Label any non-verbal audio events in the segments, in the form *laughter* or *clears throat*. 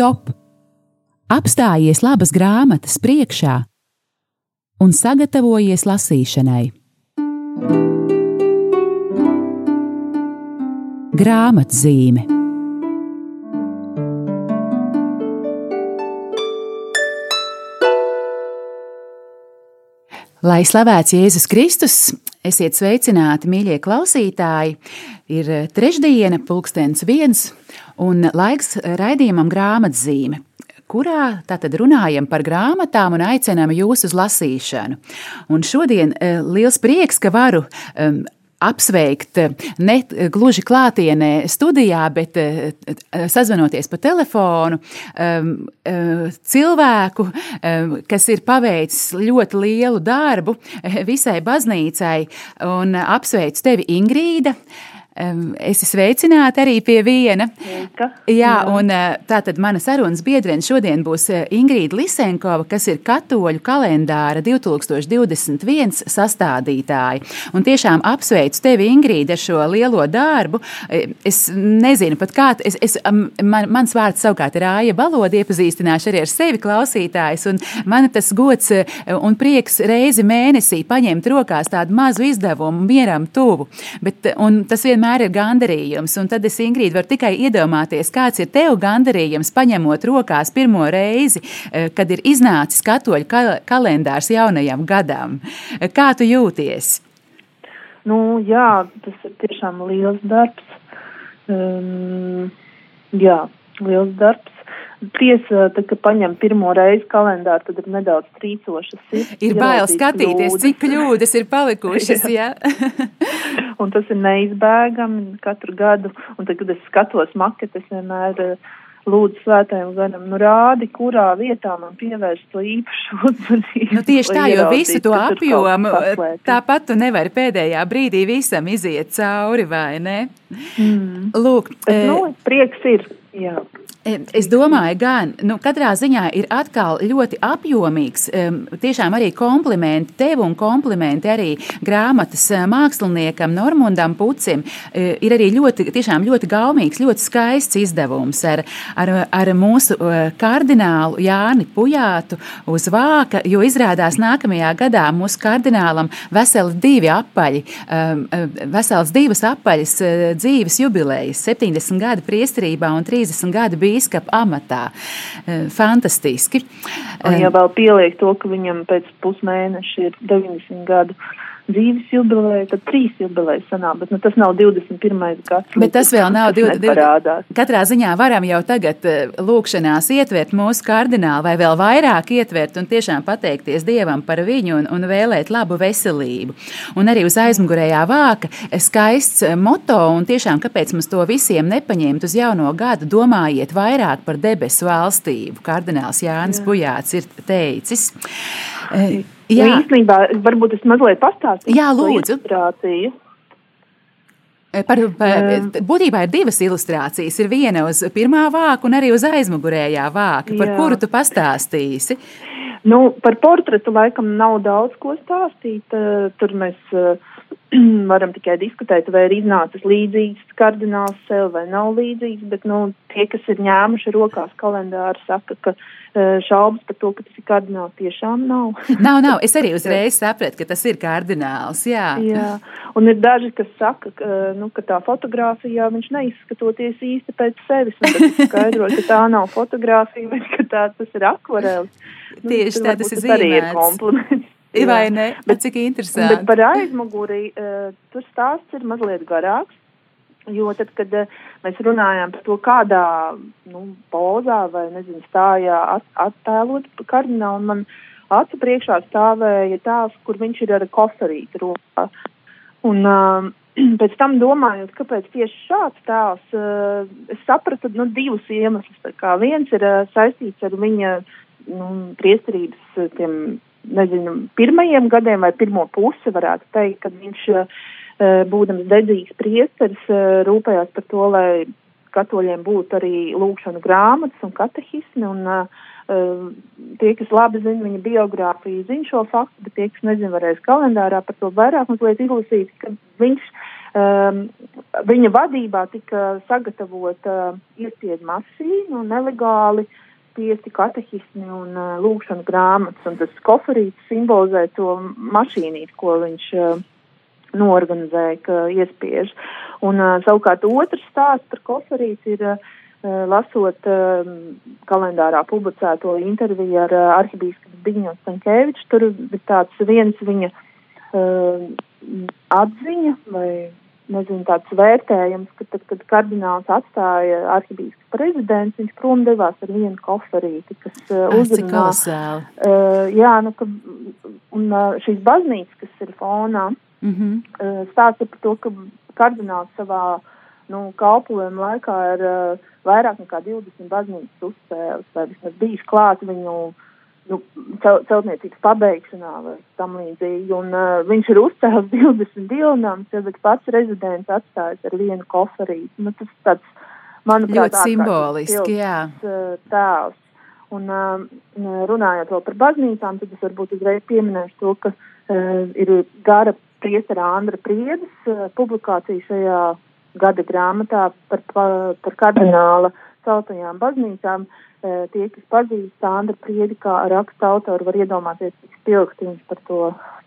stop! Apstājies labas grāmatas priekšā un sagatavojies lasīšanai. Grāmatzīme Lai slavēts Jēzus Kristus, esiet sveicināti, mīļie klausītāji! Ir trešdiena, pulkstenis viens, un laiks raidījumam grāmatzīme kurā tātad runājam par grāmatām un aicinām jūs uz lasīšanu. Un šodien eh, liels prieks, ka varu um, apsveikt ne gluži klātienē studijā, bet eh, sazvanoties pa telefonu um, eh, cilvēku, um, kas ir paveicis ļoti lielu darbu eh, visai baznīcai, un apsveicu tevi Ingrīda. Es esmu sveicināta arī pie viena. Sveika. Jā, un tā tad mana sarunas biedrene šodien būs Ingrīda Lisenkova, kas ir katoļu kalendāra 2021 sastādītāja. Un tiešām apsveicu tevi, Ingrīda, ar šo lielo darbu. Es nezinu pat kā, es, es, man, mans vārds savukārt ir Āja Baloda, iepazīstināšu arī ar sevi klausītājs, un man tas gods un prieks reizi mēnesī paņemt rokās tādu mazu izdevumu mieram tuvu. Bet, un tas vienmēr vienmēr ir gandarījums. Un tad es, Ingrīda, varu tikai iedomāties, kāds ir tev gandarījums, paņemot rokās pirmo reizi, eh, kad ir iznācis katoļu kalendārs jaunajam gadam. Kā tu jūties? Nu, jā, tas ir tiešām liels darbs. Um, jā, liels darbs. Tiesa, tad, kad paņem pirmo reizi kalendāru, tad ir nedaudz trīcošas. Ir, ir bail skatīties, kļūdas. cik kļūdas ir *laughs* palikušas. jā. *laughs* *laughs* un tas ir neizbēgami katru gadu. Un tad, kad es skatos maketes, vienmēr uh, lūdzu svētajam garam, nu rādi, kurā vietā man pievērst to īpašu *laughs* uzmanību. Nu, tieši tā, jo visu to apjomu tāpat tu nevari pēdējā brīdī visam iziet cauri, vai ne? Mm. Lūk, Bet, nu, prieks ir, jā. Es domāju, gan nu, katrā ziņā ir atkal ļoti apjomīgs. Tiešām arī komplimenti tev un komplimenti arī grāmatas eh, māksliniekam Normundam Pucim. Eh, ir arī ļoti, tiešām ļoti gaumīgs, ļoti skaists izdevums ar, ar, ar mūsu kardinālu Jāni Pujātu uz vāka, jo izrādās nākamajā gadā mūsu kardinālam veseli divi apaļi, vesels divas apaļas dzīves jubilejas, 70 gadi priesterībā un 30 gadi bija bīskapa amatā. Eh, fantastiski. Un, ja vēl pieliek to, ka viņam pēc pusmēneša ir 90 gadu dzīves jubileja, tad trīs jubilejas sanāk, bet nu, tas nav 21. gads. Bet tas vēl nav 20. Katrā ziņā varam jau tagad eh, lūkšanās ietvert mūsu kardinālu vai vēl vairāk ietvert un tiešām pateikties Dievam par viņu un, un vēlēt labu veselību. Un arī uz aizmugurējā vāka skaists eh, moto un tiešām kāpēc mums to visiem nepaņemt uz jauno gadu, domājiet vairāk par debesu valstību. Kardināls Jānis Jā. Bujāts ir teicis. Eh, Jā, nu, īstenībā varbūt es mazliet pastāstīšu Jā, lūdzu. ilustrāciju. Eh, par, par, būtībā ir divas ilustrācijas. Ir viena uz pirmā vāka un arī uz aizmugurējā vāka. Par Jā. kuru tu pastāstīsi? Nu, par portretu laikam nav daudz ko stāstīt. Eh, tur mēs uh, *clears throat* varam tikai diskutēt, vai ir iznācis līdzīgs kardināls sev vai nav līdzīgs, bet nu, tie, kas ir ņēmuši rokās kalendāru, saka, ka uh, šaubas par to, ka tas ir kardināls, tiešām nav. *laughs* nav, nav. Es arī *laughs* uzreiz sapratu, ka tas ir kardināls. Jā. jā. Un ir daži, kas saka, ka, nu, ka tā fotografijā viņš neizskatoties īsti pēc sevis. Tas skaidro, ka tā nav fotografija, bet ka tā, tas ir akvarelis. Nu, Tieši tā tas ir zīmēts. Arī ir kompliments. Jā. Vai ne? Bet cik interesanti. Bet par aizmuguri uh, tur stāsts ir mazliet garāks. Jo tad, kad uh, mēs runājām par to, kādā nu, pozā vai nezinu, stājā at, attēlot kardinālu, man acu priekšā stāvēja tās, kur viņš ir ar koferīti rokā. Un uh, *clears throat* pēc tam domājot, kāpēc tieši šāds tēls, uh, es sapratu nu, divus iemeslus. Viens ir uh, saistīts ar viņa nu, priesterības tiem nezinu, pirmajiem gadiem vai pirmo pusi varētu teikt, kad viņš, eh, būdams dedzīgs priesteris, eh, rūpējās par to, lai katoļiem būtu arī lūkšanu grāmatas un katehismi. Un, uh, tie, kas labi zina viņa biogrāfiju, zina šo faktu, bet tie, kas nezina, varēs kalendārā par to vairāk mazliet izlasīt, ka viņš Um, viņa vadībā tika sagatavota uh, iespiedu mašīna un nelegāli spiesti katehismi un uh, lūkšana grāmatas, un tas koferīts simbolizē to mašīnīti, ko viņš uh, norganizēja, ka iespiež. Un uh, savukārt otrs stāsts par koferīti ir uh, lasot uh, kalendārā publicēto interviju ar uh, arhibīskapu Digņo Stankēviču, tur ir tāds viens viņa uh, atziņa vai nezinu, tāds vērtējums, ka tad, kad kardināls atstāja arhibīsku prezidents, viņš prom devās ar vienu koferīti, kas uh, uzrunā. Uh, jā, nu, ka, un uh, šīs baznīcas, kas ir fonā, mm -hmm. uh, stāsta par to, ka kardināls savā nu, kalpojuma laikā ir uh, vairāk nekā 20 baznīcas uzcēlis, vai vismaz bijis klāt viņu uh, nu, cel, celtniecības pabeigšanā vai tam līdzīgi. Un uh, viņš ir uzcēlis 20 dievnams, ja pats rezidents atstājas ar vienu koferīti. Nu, tas tāds, manuprāt, ļoti simboliski, jā. Uh, tēls. Un uh, runājot vēl par baznīcām, tad es varbūt uzreiz pieminēšu to, ka uh, ir gara priestera Andra Priedes uh, publikācija šajā gada grāmatā par, par, par kardināla celtajām baznīcām. Uh, tie, kas pazīst Sandra Priedi kā raksta autoru, var iedomāties, cik spilgti viņš par to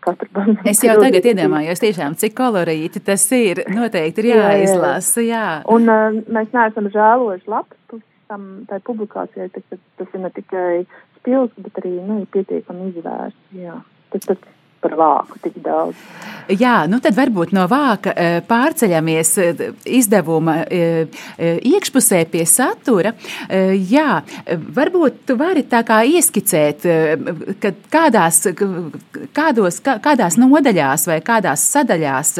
katru baznīcu. Es jau tagad iedomājos tiešām, cik kolorīti tas ir. Noteikti ir jāizlasa, jā. Un uh, mēs neesam žēlojuši lapas tam, tai publikācijai, tas, tas ir ne tikai spilgti, bet arī, nu, pietiekami izvērsts, jā. Tas, tas, par vāku tik daudz. Jā, nu tad varbūt no vāka eh, pārceļamies eh, izdevuma eh, iekšpusē pie satura. Jā, varbūt tu vari tā kā ieskicēt, ka kādās, kādos, kādās nodaļās vai kādās sadaļās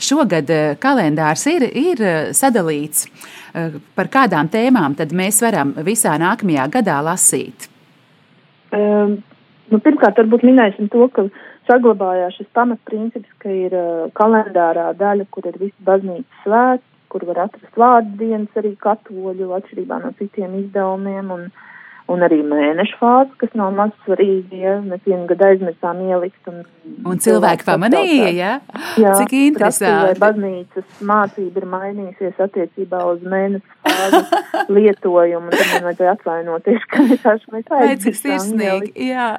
šogad kalendārs ir, ir sadalīts, par kādām tēmām tad mēs varam visā nākamajā gadā lasīt. Um, nu, pirmkārt, varbūt minēsim to, ka uh, saglabājās šis pamatprincips, ka ir uh, kalendārā daļa, kur ir visi baznīcas svēts, kur var atrast vārdu dienas arī katoļu, atšķirībā no citiem izdevumiem, un, un arī mēnešu fāzi, kas nav maz svarīgi, ja mēs vienu gadu aizmirsām ielikt. Un, un cilvēki pamanīja, ja? Jā, *laughs* cik interesanti. Vai baznīcas mācība ir mainījusies attiecībā uz mēnešu fāzi *laughs* lietojumu, tad man vajadzēja atvainoties, ka mēs aizmirsām. Vai cik sirsnīgi, jā.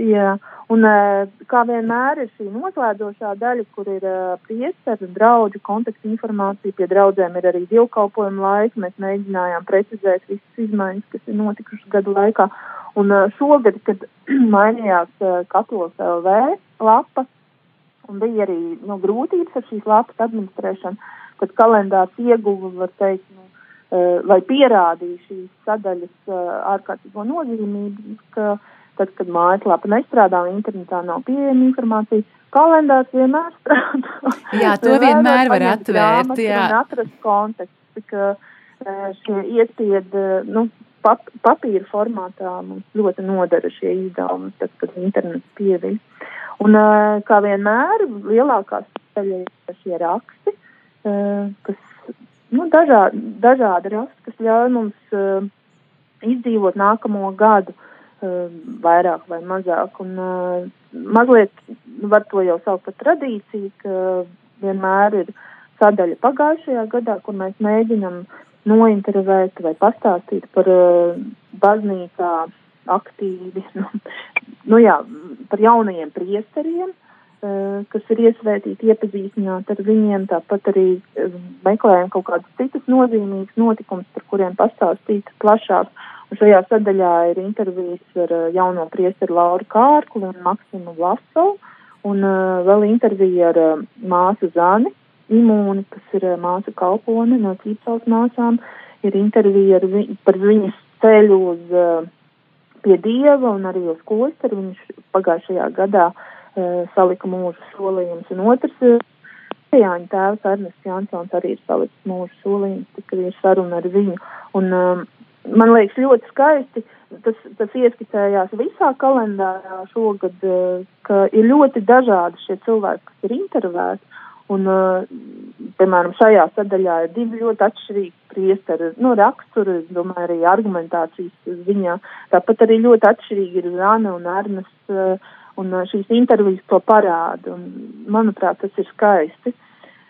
Jā. Un, eh, kā vienmēr, ir šī noslēdzošā daļa, kur ir uh, priesteru, draugu kontaktu informācija. Pie draugiem ir arī dievkalpojuma laika. Mēs mēģinājām precizēt visas izmaiņas, kas ir notikušas gadu laikā. Un uh, šogad, kad *clears throat* mainījās Katolis LV lapa, un bija arī nu, grūtības ar šīs lapas administrēšanu, tad kalendārs ieguva, var teikt, nu, vai pierādīja šīs sadaļas ārkārtīgo nozīmību, tad, kad mājaslapa nestrādā internetā nav pieejama informācija, kalendārs vienmēr strādā. *laughs* Jā, to vienmēr var atvērt. Jā, un atrast kontekstu, ka šie iespiedi, nu, pap, papīra formātā mums ļoti nodara šie izdevumi, tad, kad internets pieviļ. Un, kā vienmēr, lielākās daļa ir šie raksti, kas, nu, dažādi, dažādi raksti, kas ļauj mums izdzīvot nākamo gadu. Uh, vairāk vai mazāk. Un, uh, mazliet var to jau saukt par tradīciju, ka vienmēr ir sadaļa pagājušajā gadā, kur mēs mēģinam nointervēt vai pastāstīt par uh, baznīcā aktīvi, *laughs* nu, nu jā, par jaunajiem priesteriem, kas ir iesvētīti, iepazīstināt ar viņiem, tāpat arī meklējam kaut kādus citus nozīmīgus notikumus, par kuriem pastāstīt plašāk. Šajā sadaļā ir intervijas ar uh, jauno priesteru Lauru Kārklu un Maksimu Vlasovu, un uh, vēl intervija ar uh, māsu Zani Imūni, kas ir uh, māsu kalpone no Cīpsals māsām, ir intervija vi par viņas ceļu uz uh, pie Dieva un arī uz klosteru. Viņš pagājušajā gadā uh, salika mūžu solījums, un otrs uh, Jāņa tēvs Ernests Jansons arī ir salicis mūžu solījums, tik ir saruna ar viņu. Un, um, man liekas ļoti skaisti. Tas, tas ieskicējās visā kalendārā šogad, eh, ka ir ļoti dažādi šie cilvēki, kas ir intervēti. Un, uh, piemēram, šajā sadaļā ir divi ļoti atšķirīgi priesteri, nu, raksturi, domāju, arī argumentācijas ziņā. Tāpat arī ļoti atšķirīgi ir Zana un Arnas, uh, un šīs intervijas to parāda. Un, manuprāt, tas ir skaisti.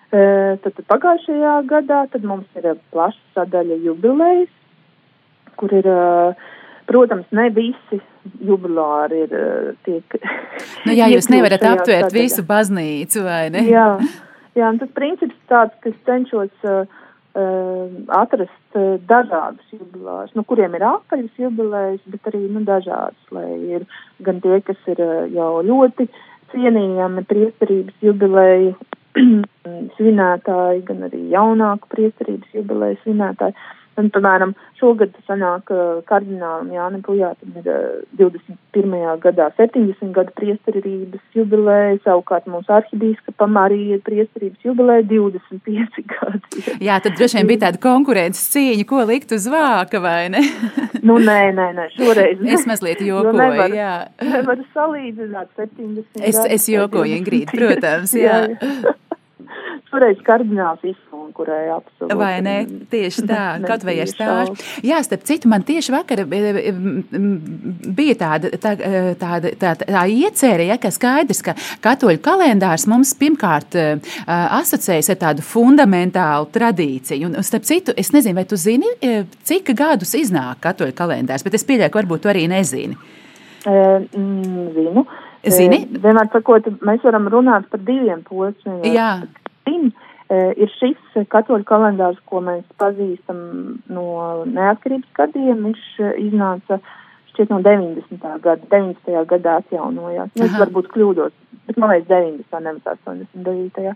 Tad pagājušajā gadā tad mums ir plaša sadaļa jubilejas, kur ir, protams, ne visi jubilāri ir tiek. *laughs* Nu, jā, jūs nevarat aptvērt sadaļā. visu baznīcu, vai ne? Jā, jā un tas princips tāds, ka es cenšos uh, atrast uh, dažādus jubilārus, nu, kuriem ir apaļas jubilējas, bet arī, nu, dažādas, lai ir gan tie, kas ir uh, jau ļoti cienījami priesterības jubilēju *clears throat* svinētāji, gan arī jaunāku priesterības jubilēju svinētāji. Un, piemēram, šogad sanāk kardinālam Jānim Pujātam ir 21. gadā 70 gadu priesterības jubilēja, savukārt mūsu arhibīskapam arī ir priesterības jubilēja 25 *laughs* gadi. Jā, tad droši vien bija tāda konkurences cīņa, ko likt uz vāka, vai ne? *laughs* nu, nē, nē, nē, šoreiz. Es mazliet *laughs* jokoju, nu, nevar, jā. Nevar salīdzināt 70 es, gadu. Es jokoju, Ingrīd, protams, jā. jā, jā. Toreiz kardināls izkonkurēja absolūti. Vai ne? Tieši tā, *laughs* kaut vai ar stāžu. Jā, starp citu, man tieši vakar bija tāda, tā, tāda, tā, tā iecerē, ja, ka skaidrs, ka katoļu kalendārs mums pirmkārt asociējas ar tādu fundamentālu tradīciju. Un, starp citu, es nezinu, vai tu zini, cik gadus iznāk katoļu kalendārs, bet es pieļauju, ka varbūt tu arī nezini. Mm, zinu. Zini? Vienmēr sakot, mēs varam runāt par diviem posmiem. Jā ir šis katoļu kalendārs, ko mēs pazīstam no neatkarības gadiem. Viņš iznāca šķiet no 90. gada, 90. gadā atjaunojās. Nu, es varbūt kļūdos, bet man liekas 90. nevis 89.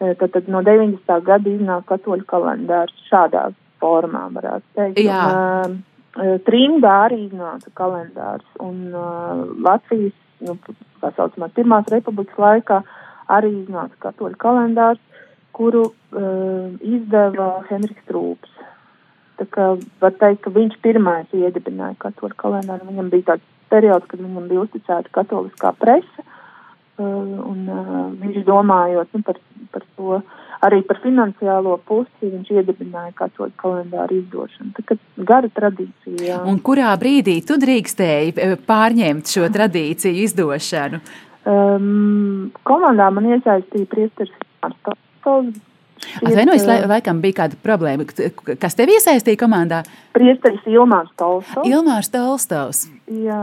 Tad, tad no 90. gada iznāk katoļu kalendārs šādā formā, varētu teikt. Jā. Un, uh, Trimdā arī iznāca kalendārs, un uh, Latvijas, nu, tā saucamā, Pirmās republikas laikā arī iznāca katoļu kalendārs, kuru uh, izdeva Henriks Trūps. Tā kā var teikt, ka viņš pirmais iedibināja katoļu kalendāru. Viņam bija tāds periods, kad viņam bija uzticēta katoliskā presa, uh, un uh, viņš domājot nu, par, par to, arī par finansiālo pusi, viņš iedibināja katoļu kalendāru izdošanu. Tā kā gara tradīcija. Jā. Un kurā brīdī tu drīkstēji pārņemt šo tradīciju izdošanu? Um, komandā man iesaistīja priesteris Ārstovs. Atvainojos, lai, laikam bija kāda problēma. Kas tev iesaistīja komandā? Priesteris Ilmārs Tolstovs. Ilmārs Tolstovs. Jā,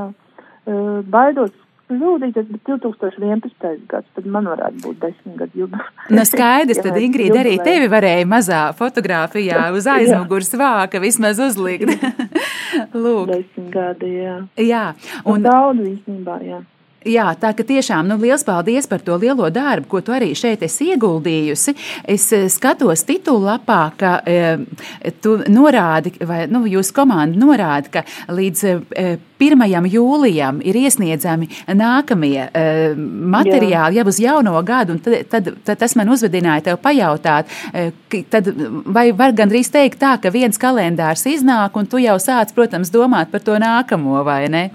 baidos kļūdīties, bet 2011. gads, tad man varētu būt desmit gadu jubileja. Nu, skaidrs, *laughs* tad Ingrīda arī tevi varēja mazā fotografijā *laughs* uz aizmugures vāka vismaz uzlikt. *laughs* Lūk. Desmit gadi, jā. Jā. Un, un daudz īstenībā, jā. Jā, tā ka tiešām nu, liels paldies par to lielo darbu, ko tu arī šeit esi ieguldījusi. Es eh, skatos titulapā, ka e, tu norādi, vai nu, jūsu komanda norāda, ka līdz e, 1. jūlijam ir iesniedzami nākamie e, materiāli, jau uz jauno gadu, un tad, tad, tad tas man uzvedināja tev pajautāt, e, tad vai var gandrīz teikt tā, ka viens kalendārs iznāk, un tu jau sāc, protams, domāt par to nākamo, vai ne?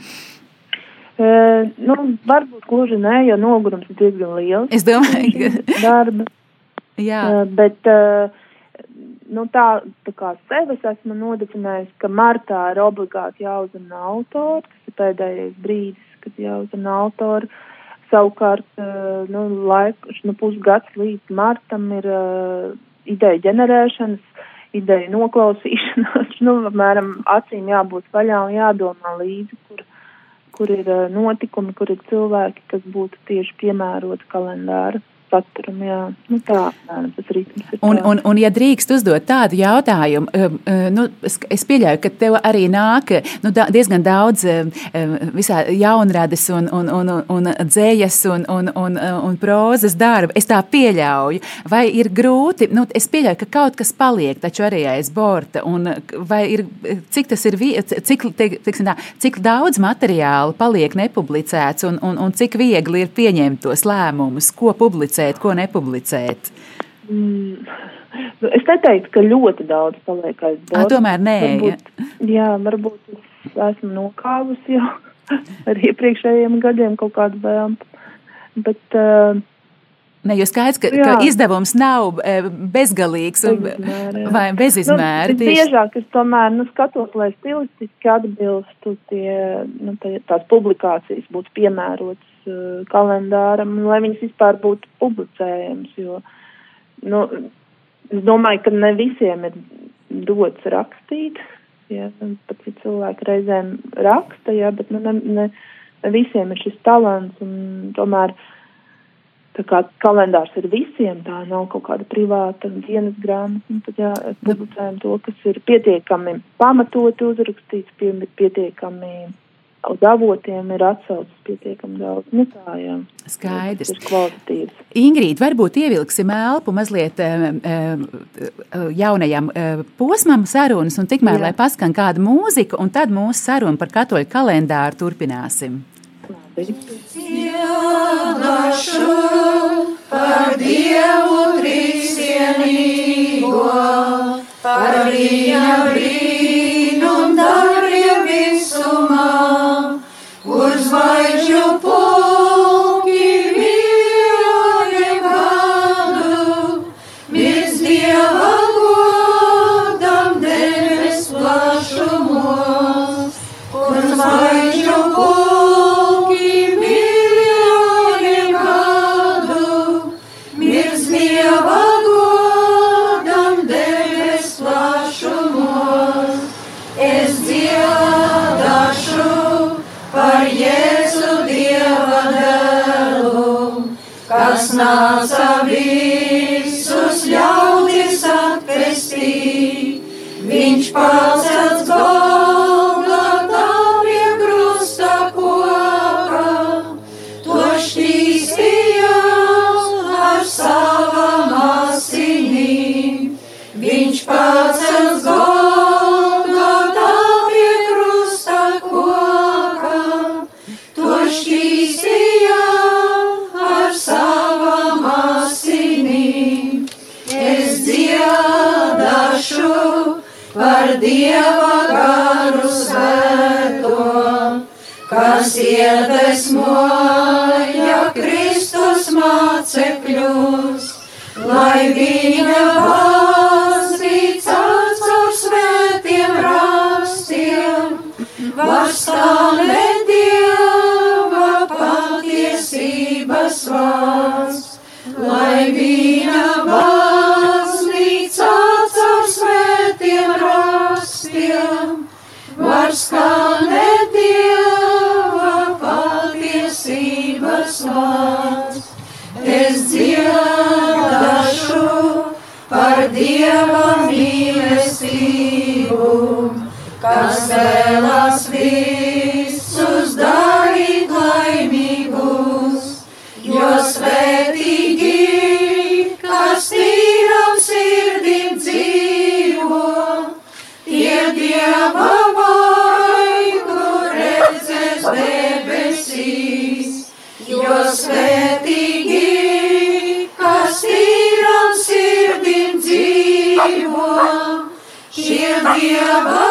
Uh, nu, varbūt gluži nē, jo nogurums ir diezgan liels. Es domāju, ka *laughs* darba. Jā. Uh, bet uh, nu, tā, tā kā sevi esmu nodefinējis, ka martā ir obligāti jāuzrunā autori, tas ir pēdējais brīdis, kad jāuzrunā autori. Savukārt, uh, nu, laika, nu, pusgads līdz martam ir uh, ideja ģenerēšanas, ideja noklausīšanās, *laughs* nu, apmēram acīm jābūt vaļā un jādomā līdzi, kur kur ir eh, notikumi, kur ir cilvēki, kas būtu tieši piemēroti kalendāra saturam. Jā. Nu, tā apmēram tas ritms ir. Un, un, un, ja drīkst uzdot tādu jautājumu, um, uh, nu, es pieļauju, ka tev arī nāk nu, diezgan daudz um, um, visā jaunradas un, un, un, un dzējas un, un, un, un prozas darba. Es tā pieļauju. Vai ir grūti, nu, es pieļauju, ka kaut kas paliek taču arī aiz borta, un vai ir, cik tas ir, cik, teiksim tā, cik daudz materiālu paliek nepublicēts un, un, un cik viegli ir pieņemt tos lēmumus, ko publicēt publicēt, ko nepublicēt? Mm. Es neteiktu, ka ļoti daudz paliek aiz borta. Tomēr nē. Varbūt, jā, varbūt es esmu nokāvusi jau *laughs* ar iepriekšējiem gadiem kaut kādu vēlmu. Bet uh, Ne, jo skaidrs, ka, jā. ka izdevums nav bezgalīgs un, bezizmēra, vai bezizmēra. Nu, biežāk es tomēr nu, skatos, lai stilistiski atbilstu tie, nu, tā, tās publikācijas būtu piemērotas kalendāram, lai viņas vispār būtu publicējams, jo nu, es domāju, ka ne visiem ir dots rakstīt. Ja, pat ja cilvēki reizēm raksta, ja, bet nu, ne, ne, ne visiem ir šis talants. Tomēr tā kā kalendārs ir visiem, tā nav kaut kāda privāta dienas grāmata. Tad jā, publicējam to, kas ir pietiekami pamatoti uzrakstīts, pie, pietiekami uz avotiem ir atsaucis pietiekami daudz. Nu, tā, jā. Skaidrs. Tas ir kvalitatīvs. Ingrīd, varbūt ievilksim elpu mazliet jaunajam posmam sarunas un tikmēr, jā. lai paskan kāda mūzika, un tad mūsu sarunu par katoļu kalendāru turpināsim. Dziedāšu par Dievu trīsienīgo, par viņa brīnum mācekļus, lai šie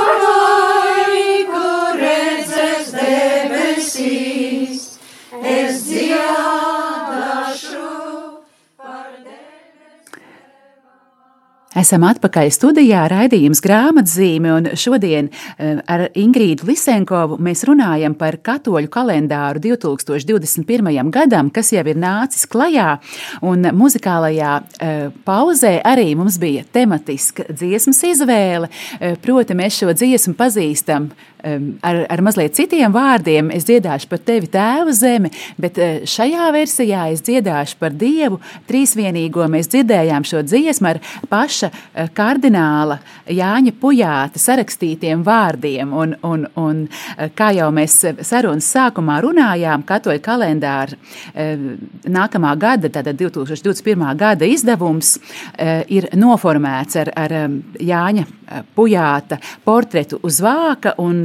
Esam atpakaļ studijā, raidījums grāmatzīme, un šodien eh, ar Ingrīdu Lisenkovu mēs runājam par katoļu kalendāru 2021. gadam, kas jau ir nācis klajā, un muzikālajā eh, pauzē arī mums bija tematiska dziesmas izvēle, eh, proti mēs šo dziesmu pazīstam ar, ar mazliet citiem vārdiem. Es dziedāšu par tevi, Tēvu zemi, bet šajā versijā es dziedāšu par Dievu trīsvienīgo. Mēs dzirdējām šo dziesmu ar paša kardināla Jāņa Pujāta sarakstītiem vārdiem. Un, un, un kā jau mēs sarunas sākumā runājām, katoļu kalendāra nākamā gada, tātad 2021. gada izdevums ir noformēts ar, ar Jāņa Pujāta portretu uz vāka un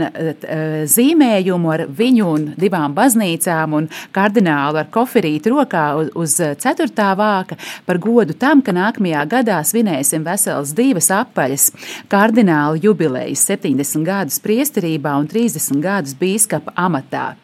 zīmējumu ar viņu un divām baznīcām un kardinālu ar koferīti rokā uz ceturtā vāka par godu tam, ka nākamajā gadā svinēsim veselas divas apaļas kardinālu jubilejas 70 gadus priesterībā un 30 gadus bīskapa amatā.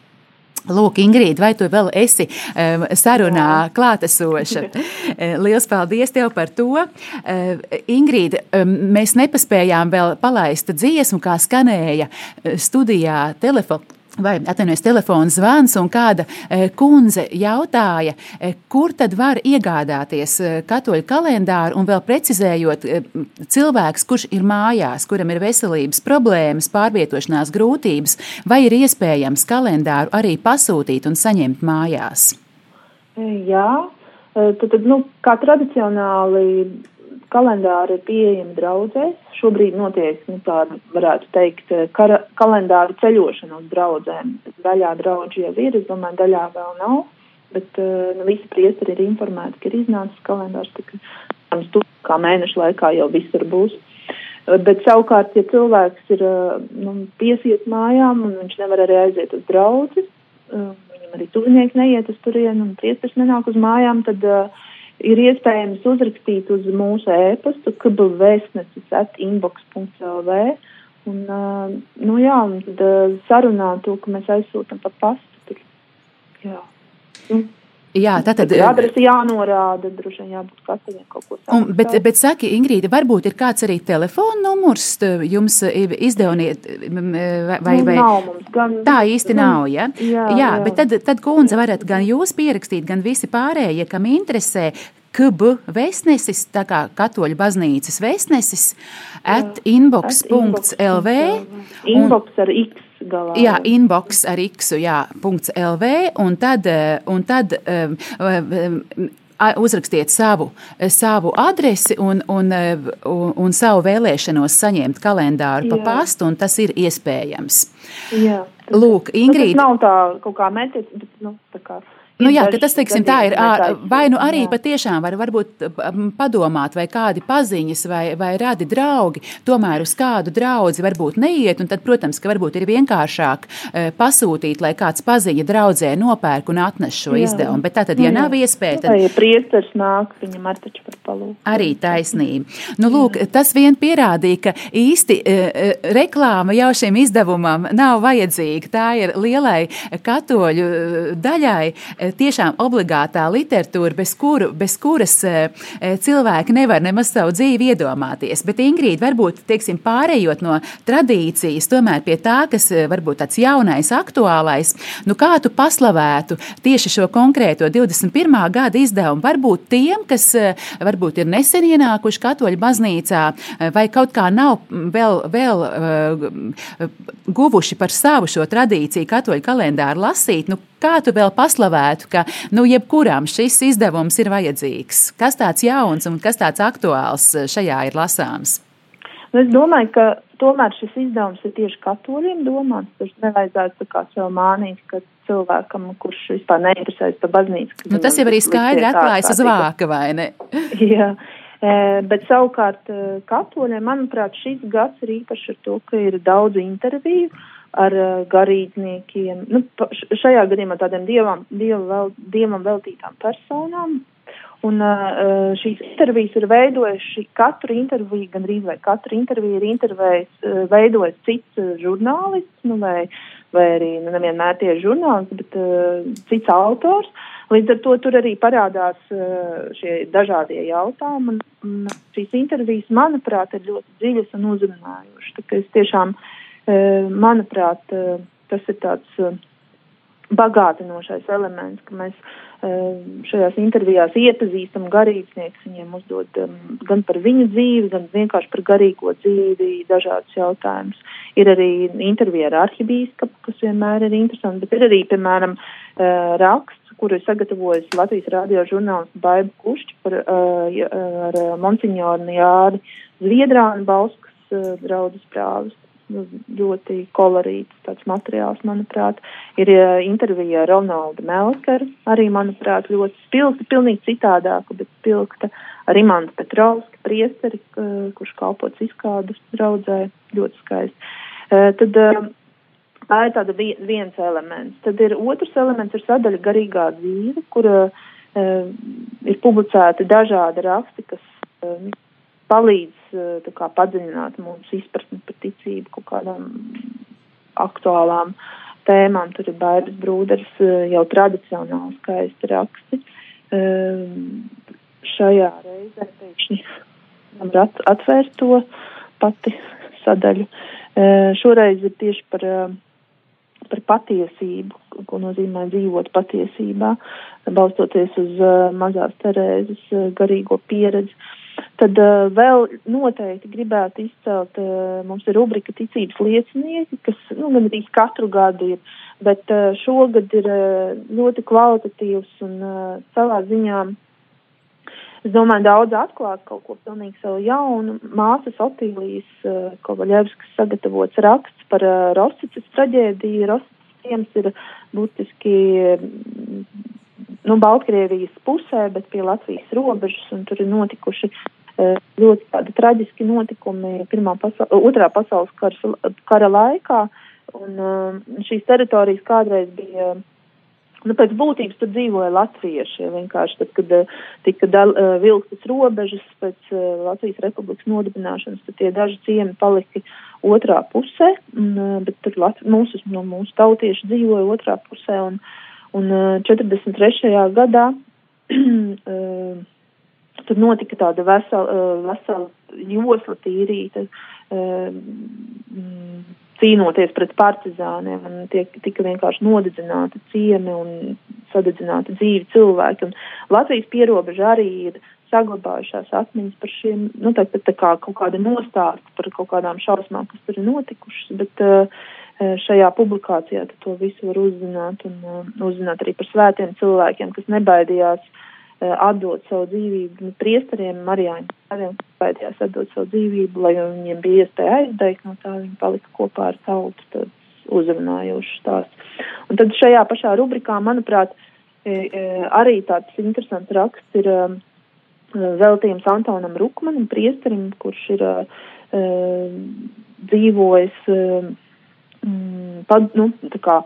Lūk, Ingrīda, vai tu vēl esi um, sarunā klātesoša? *laughs* Lielas paldies tev par to. Uh, Ingrīda, um, mēs nepaspējām vēl palaist dziesmu, kā skanēja studijā telefona vai atvainojas telefons zvans, un kāda e, kundze jautāja, e, kur tad var iegādāties e, katoļu kalendāru, un vēl precizējot, cilvēks, kurš ir mājās, kuram ir veselības problēmas, pārvietošanās grūtības, vai ir iespējams kalendāru arī pasūtīt un saņemt mājās? Jā, tad, tad nu, kā tradicionāli kalendāri ir pieejami draudzēs. Šobrīd notiek, nu, tāda varētu teikt, kara, kalendāra ceļošana uz draudzēm. Daļā draudži jau ir, es domāju, daļā vēl nav, bet uh, visi priesteri ir informēti, ka ir iznācis kalendārs, tik, kā mēnešu laikā jau visur būs. Uh, bet savukārt, ja cilvēks ir uh, nu, piesiet mājām un viņš nevar arī aiziet uz draudzi, uh, viņam arī tuvinieks neiet uz turienu un priesteris nenāk uz mājām, tad uh, ir iespējams uzrakstīt uz mūsu e-pastu, kbvēstnesis at inbox.lv. Un, uh, nu jā, un tad uh, sarunā to, ka mēs aizsūtam pa pastu. Jā. Nu, Jā, tā tad ir adrese jānorāda, droši vien jābūt katoļiem kaut ko tādu. Bet, bet saki, Ingrīda, varbūt ir kāds arī telefona numurs jums izdevniet, vai, vai? Nav gan, tā īsti gan, nav, ja? Jā, jā, jā, bet tad, tad kundze varat gan jūs pierakstīt, gan visi pārējie, kam interesē, KB vēstnesis, tā kā katoļu baznīcas vēstnesis, at inbox.lv. Inbox ar X galā. Jā, inbox ar X, jā, .lv, un tad, un tad um, uzrakstiet savu, savu adresi un, un, un, un savu vēlēšanos saņemt kalendāru jā. pa pastu, un tas ir iespējams. Jā. Lūk, Ingrīda. Tas nav tā kaut kā metiet, bet, nu, tā kā. Nu, jā, tas teiksim, tā ir. Vai nu arī jā. patiešām var varbūt padomāt, vai kādi paziņas vai, vai radi draugi tomēr uz kādu draugu varbūt neiet. Tad, protams, ka varbūt ir vienkāršāk pasūtīt, lai kāds paziņa draudzē nopērk un atnes šo jā. izdevumu. Bet tātad, ja jā. nav iespēja, tad. Ja priesteris nāk, viņam ar taču par palūku. Arī taisnība. Nu, lūk, tas vien pierādīja, ka īsti reklāma jau šim izdevumam nav vajadzīga. Tā ir lielai katoļu daļai tiešām obligātā literatūra, bez, kuru, bez kuras e, e, cilvēki nevar nemaz savu dzīvi iedomāties. Bet, Ingrīda, varbūt teiksim, pārējot no tradīcijas, tomēr pie tā, kas e, varbūt tāds jaunais, aktuālais, nu kā tu paslavētu tieši šo konkrēto 21. gada izdevumu, varbūt tiem, kas varbūt ir nesen ienākuši katoļu baznīcā, vai kaut kā nav vēl, vēl uh, guvuši par savu šo tradīciju katoļu kalendāru lasīt, nu, kā tu vēl paslavētu, ka nu, jebkuram šis izdevums ir vajadzīgs? Kas tāds jauns un kas tāds aktuāls šajā ir lasāms? Nu, es domāju, ka tomēr šis izdevums ir tieši katoļiem domāts. Tur nevajadzētu kā sev mānīt, ka cilvēkam, kurš vispār neinteresējas par baznīcu. Nu, tas jau arī skaidri atklājas uz vāka, vai ne? *laughs* Jā. E, bet savukārt e, katoļiem, manuprāt, šis gads ir īpašs ar to, ka ir daudz interviju ar uh, garīdzniekiem, nu, šajā gadījumā tādiem dievam, dievam, vēl, dievam veltītām personām. Un uh, šīs intervijas ir veidojuši katru interviju, gandrīz vai katru interviju ir intervējis, uh, veidojis cits uh, žurnālists, nu, vai, vai arī nu, nevienmēr tie žurnālisti, bet uh, cits autors. Līdz ar to tur arī parādās uh, šie dažādie jautājumi. Un, un šīs intervijas, manuprāt, ir ļoti dziļas un uzrunājušas. Tā kā es tiešām uh, manuprāt, tas ir tāds bagātinošais elements, ka mēs šajās intervijās iepazīstam garīdzniekus, viņiem uzdod gan par viņu dzīvi, gan vienkārši par garīgo dzīvi dažādus jautājumus. Ir arī intervija ar arhibīskapu, kas vienmēr ir interesanti, bet ir arī, piemēram, raksts, kuru ir sagatavojis Latvijas radio žurnālists Baiba Kušķi par, ar Monsignoru Jāri Zviedrānu Bauskas draudzes prāvis ļoti kolorīts tāds materiāls, manuprāt. Ir uh, intervija ar Ronaldu Melkaru, arī, manuprāt, ļoti spilgta, pilnīgi citādāka, bet spilgta ar Imantu Petrovski, priesteri, kurš kalpots izkādas draudzē, ļoti skaisti. Uh, tad, uh, Tā ir tāda vi viens elements. Tad ir otrs elements, ir sadaļa garīgā dzīve, kur uh, ir publicēti dažādi raksti, kas palīdz eh, kā, padziļināt mūsu izpratni par ticību kaut kādām aktuālām tēmām. Tur ir bailes brūderis, eh, jau tradicionāli skaisti raksti. Ehm, šajā reizē pēkšņi var atvērt to pati sadaļu. Šoreiz ir tieši par par patiesību, ko nozīmē dzīvot patiesībā, balstoties uz mazās Terēzes garīgo pieredzi. Tad uh, vēl noteikti gribētu izcelt, uh, mums ir rubrika ticības liecinieki, kas nu, gan arī katru gadu ir, bet uh, šogad ir uh, ļoti kvalitatīvs un uh, savā ziņā Es domāju, daudz atklāt kaut ko pilnīgi savu jaunu. Māsas Otīlijas uh, Kovaļevskas sagatavots raksts par uh, Rosicas traģēdiju. Rosicas ciems ir būtiski mm, nu, Baltkrievijas pusē, bet pie Latvijas robežas, un tur ir notikuši uh, ļoti tādi traģiski notikumi pirmā pasa otrā pasaules kara, kara laikā, un uh, šīs teritorijas kādreiz bija. Nu, pēc būtības tur dzīvoja latvieši. Vienkārši tad, kad uh, tika dal, vilktas robežas pēc Latvijas republikas nodibināšanas, tad tie daži ciemi palika otrā pusē, un, bet tur Lat mūsu, no mūsu tautieši dzīvoja otrā pusē, un, un uh, 43. gadā *clears throat* tur notika tāda vesela, vesela josla tīrīta. Cīnoties pret partizāniem, un tiek, tika vienkārši nodedzināti ciemi un sadedzināti dzīvi cilvēki. Un Latvijas pierobeža arī ir saglabājušās atmiņas par šiem, nu, tā, tā kā kaut kāda nostārta par kaut kādām šausmām, kas tur ir notikušas, bet uh, šajā publikācijā to visu var uzzināt un uh, uzzināt arī par svētiem cilvēkiem, kas nebaidījās uh, Eh, atdot savu dzīvību nu, priesteriem, Marijāņu tēviem, baidījās atdot savu dzīvību, lai viņiem bija iespēja aizdegt, no tā viņi palika kopā ar tautu, tāds uzrunājošs stāsts. Un tad šajā pašā rubrikā, manuprāt, e, e, arī tāds interesants raksts ir e, veltījums Antonam Rukmanam, priesterim, kurš ir dzīvojis, pad, nu, kā,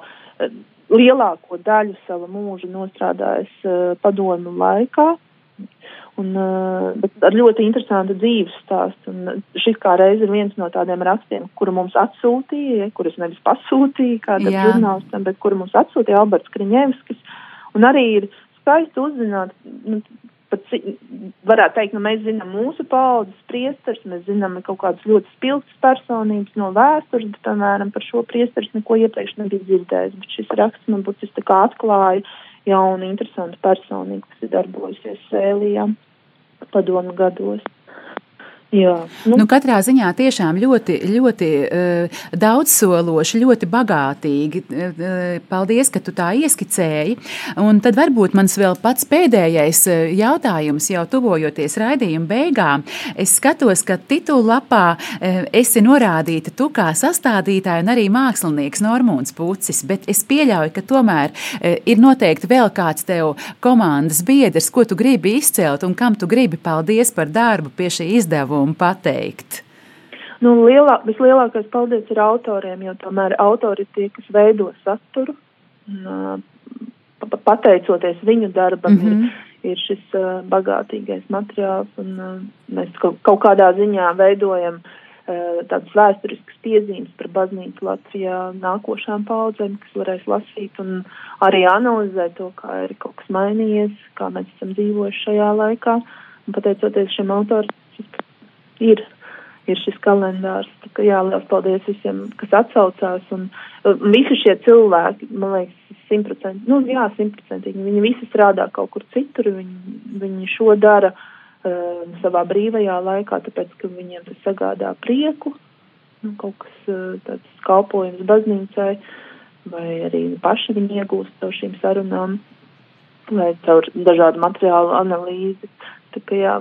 lielāko daļu sava mūža nostrādājis uh, padomu laikā. Un, uh, bet ar ļoti interesantu dzīves stāstu. Un šis kā reiz ir viens no tādiem rakstiem, kuru mums atsūtīja, kurus nevis pasūtīja kādam žurnālistam, bet kuru mums atsūtīja Alberts Kriņevskis. Un arī ir skaisti uzzināt, nu, pat, varētu teikt, nu, mēs zinām mūsu paudzes priesters, mēs zinām kaut kādas ļoti spilgtas personības no vēstures, bet, piemēram, par šo priesters neko iepriekš nebija dzirdējis, bet šis raksts man būtis tā kā atklāja jaunu interesantu personību, kas ir darbojusies Sēlijā padomu gados. Jā, nu. Nu, katrā ziņā tiešām ļoti, ļoti uh, daudzsološi, ļoti bagātīgi. Uh, paldies, ka tu tā ieskicēji. Un tad varbūt mans vēl pats pēdējais jautājums, jau tuvojoties raidījuma beigām. Es skatos, ka titulapā uh, esi norādīta tu kā sastādītāja un arī mākslinieks Normūns Pucis, bet es pieļauju, ka tomēr uh, ir noteikti vēl kāds tev komandas biedrs, ko tu gribi izcelt un kam tu gribi paldies par darbu pie šī izdevuma uzdevumu pateikt? Nu, lielā, vislielākais paldies ir autoriem, jo tomēr autori ir tie, kas veido saturu. Un, pateicoties viņu darbam, mm -hmm. ir, ir šis uh, bagātīgais materiāls, un uh, mēs kaut, kaut kādā ziņā veidojam uh, tādas vēsturiskas piezīmes par baznīcu Latvijā nākošām paudzēm, kas varēs lasīt un arī analizēt to, kā ir kaut kas mainījies, kā mēs esam dzīvojuši šajā laikā. Un pateicoties šiem autoriem, ir, ir šis kalendārs. Kā jā, liels paldies visiem, kas atsaucās. Un uh, visi šie cilvēki, man liekas, simtprocentīgi, nu jā, simtprocentīgi, viņi visi strādā kaut kur citur, viņi, viņi šo dara uh, savā brīvajā laikā, tāpēc, ka viņiem tas sagādā prieku, nu, kaut kas uh, tāds kalpojums baznīcai, vai arī paši viņi iegūst caur šīm sarunām, vai caur dažādu materiālu analīzi. Tā kā jā,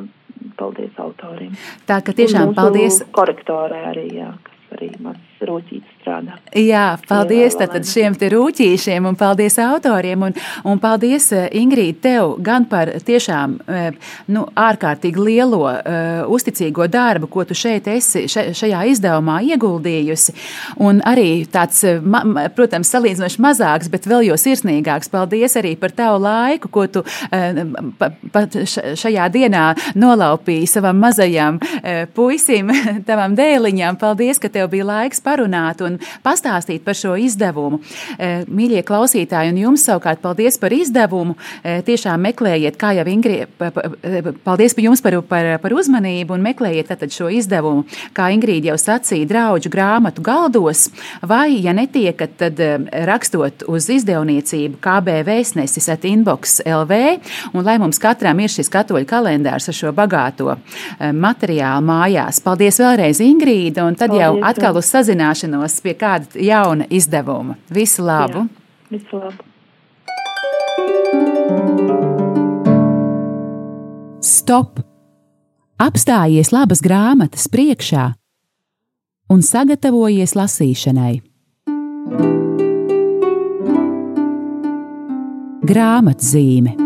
paldies autoriem. Tā ka tiešām paldies. Korektorai arī, jā, kas arī man rūtītas strādā. Jā, paldies jā, tad šiem te rūtīšiem un paldies autoriem un, un paldies, eh, Ingrīd, tev gan par tiešām eh, nu, ārkārtīgi lielo uh, uzticīgo darbu, ko tu šeit esi šajā izdevumā ieguldījusi. Un arī tāds, ma, protams, salīdzinoši mazāks, bet vēl jo sirsnīgāks. Paldies arī par tavu laiku, ko tu uh, pat šajā dienā nolaupīji savam mazajam uh, puisim, *laughs* tavam dēliņam. Paldies, ka tev bija laiks parunāt un pastāstīt par šo izdevumu. Mīļie klausītāji, un jums savukārt paldies par izdevumu. Tiešām meklējiet, kā jau Ingrīda, paldies par jums par, par, par uzmanību un meklējiet tātad šo izdevumu, kā Ingrīda jau sacīja, draudžu grāmatu galdos, vai, ja netiekat, tad rakstot uz izdevniecību KB vēstnesis at inbox LV, un lai mums katram ir šis katoļu kalendārs ar šo bagāto eh, materiālu mājās. Paldies vēlreiz, Ingrīda, un tad Paldies, jau atkal uz sazināšanos pie kāda jauna izdevuma. Visu labu! Jā, visu labu! Stop! Apstājies labas grāmatas priekšā un sagatavojies lasīšanai. Grāmatzīme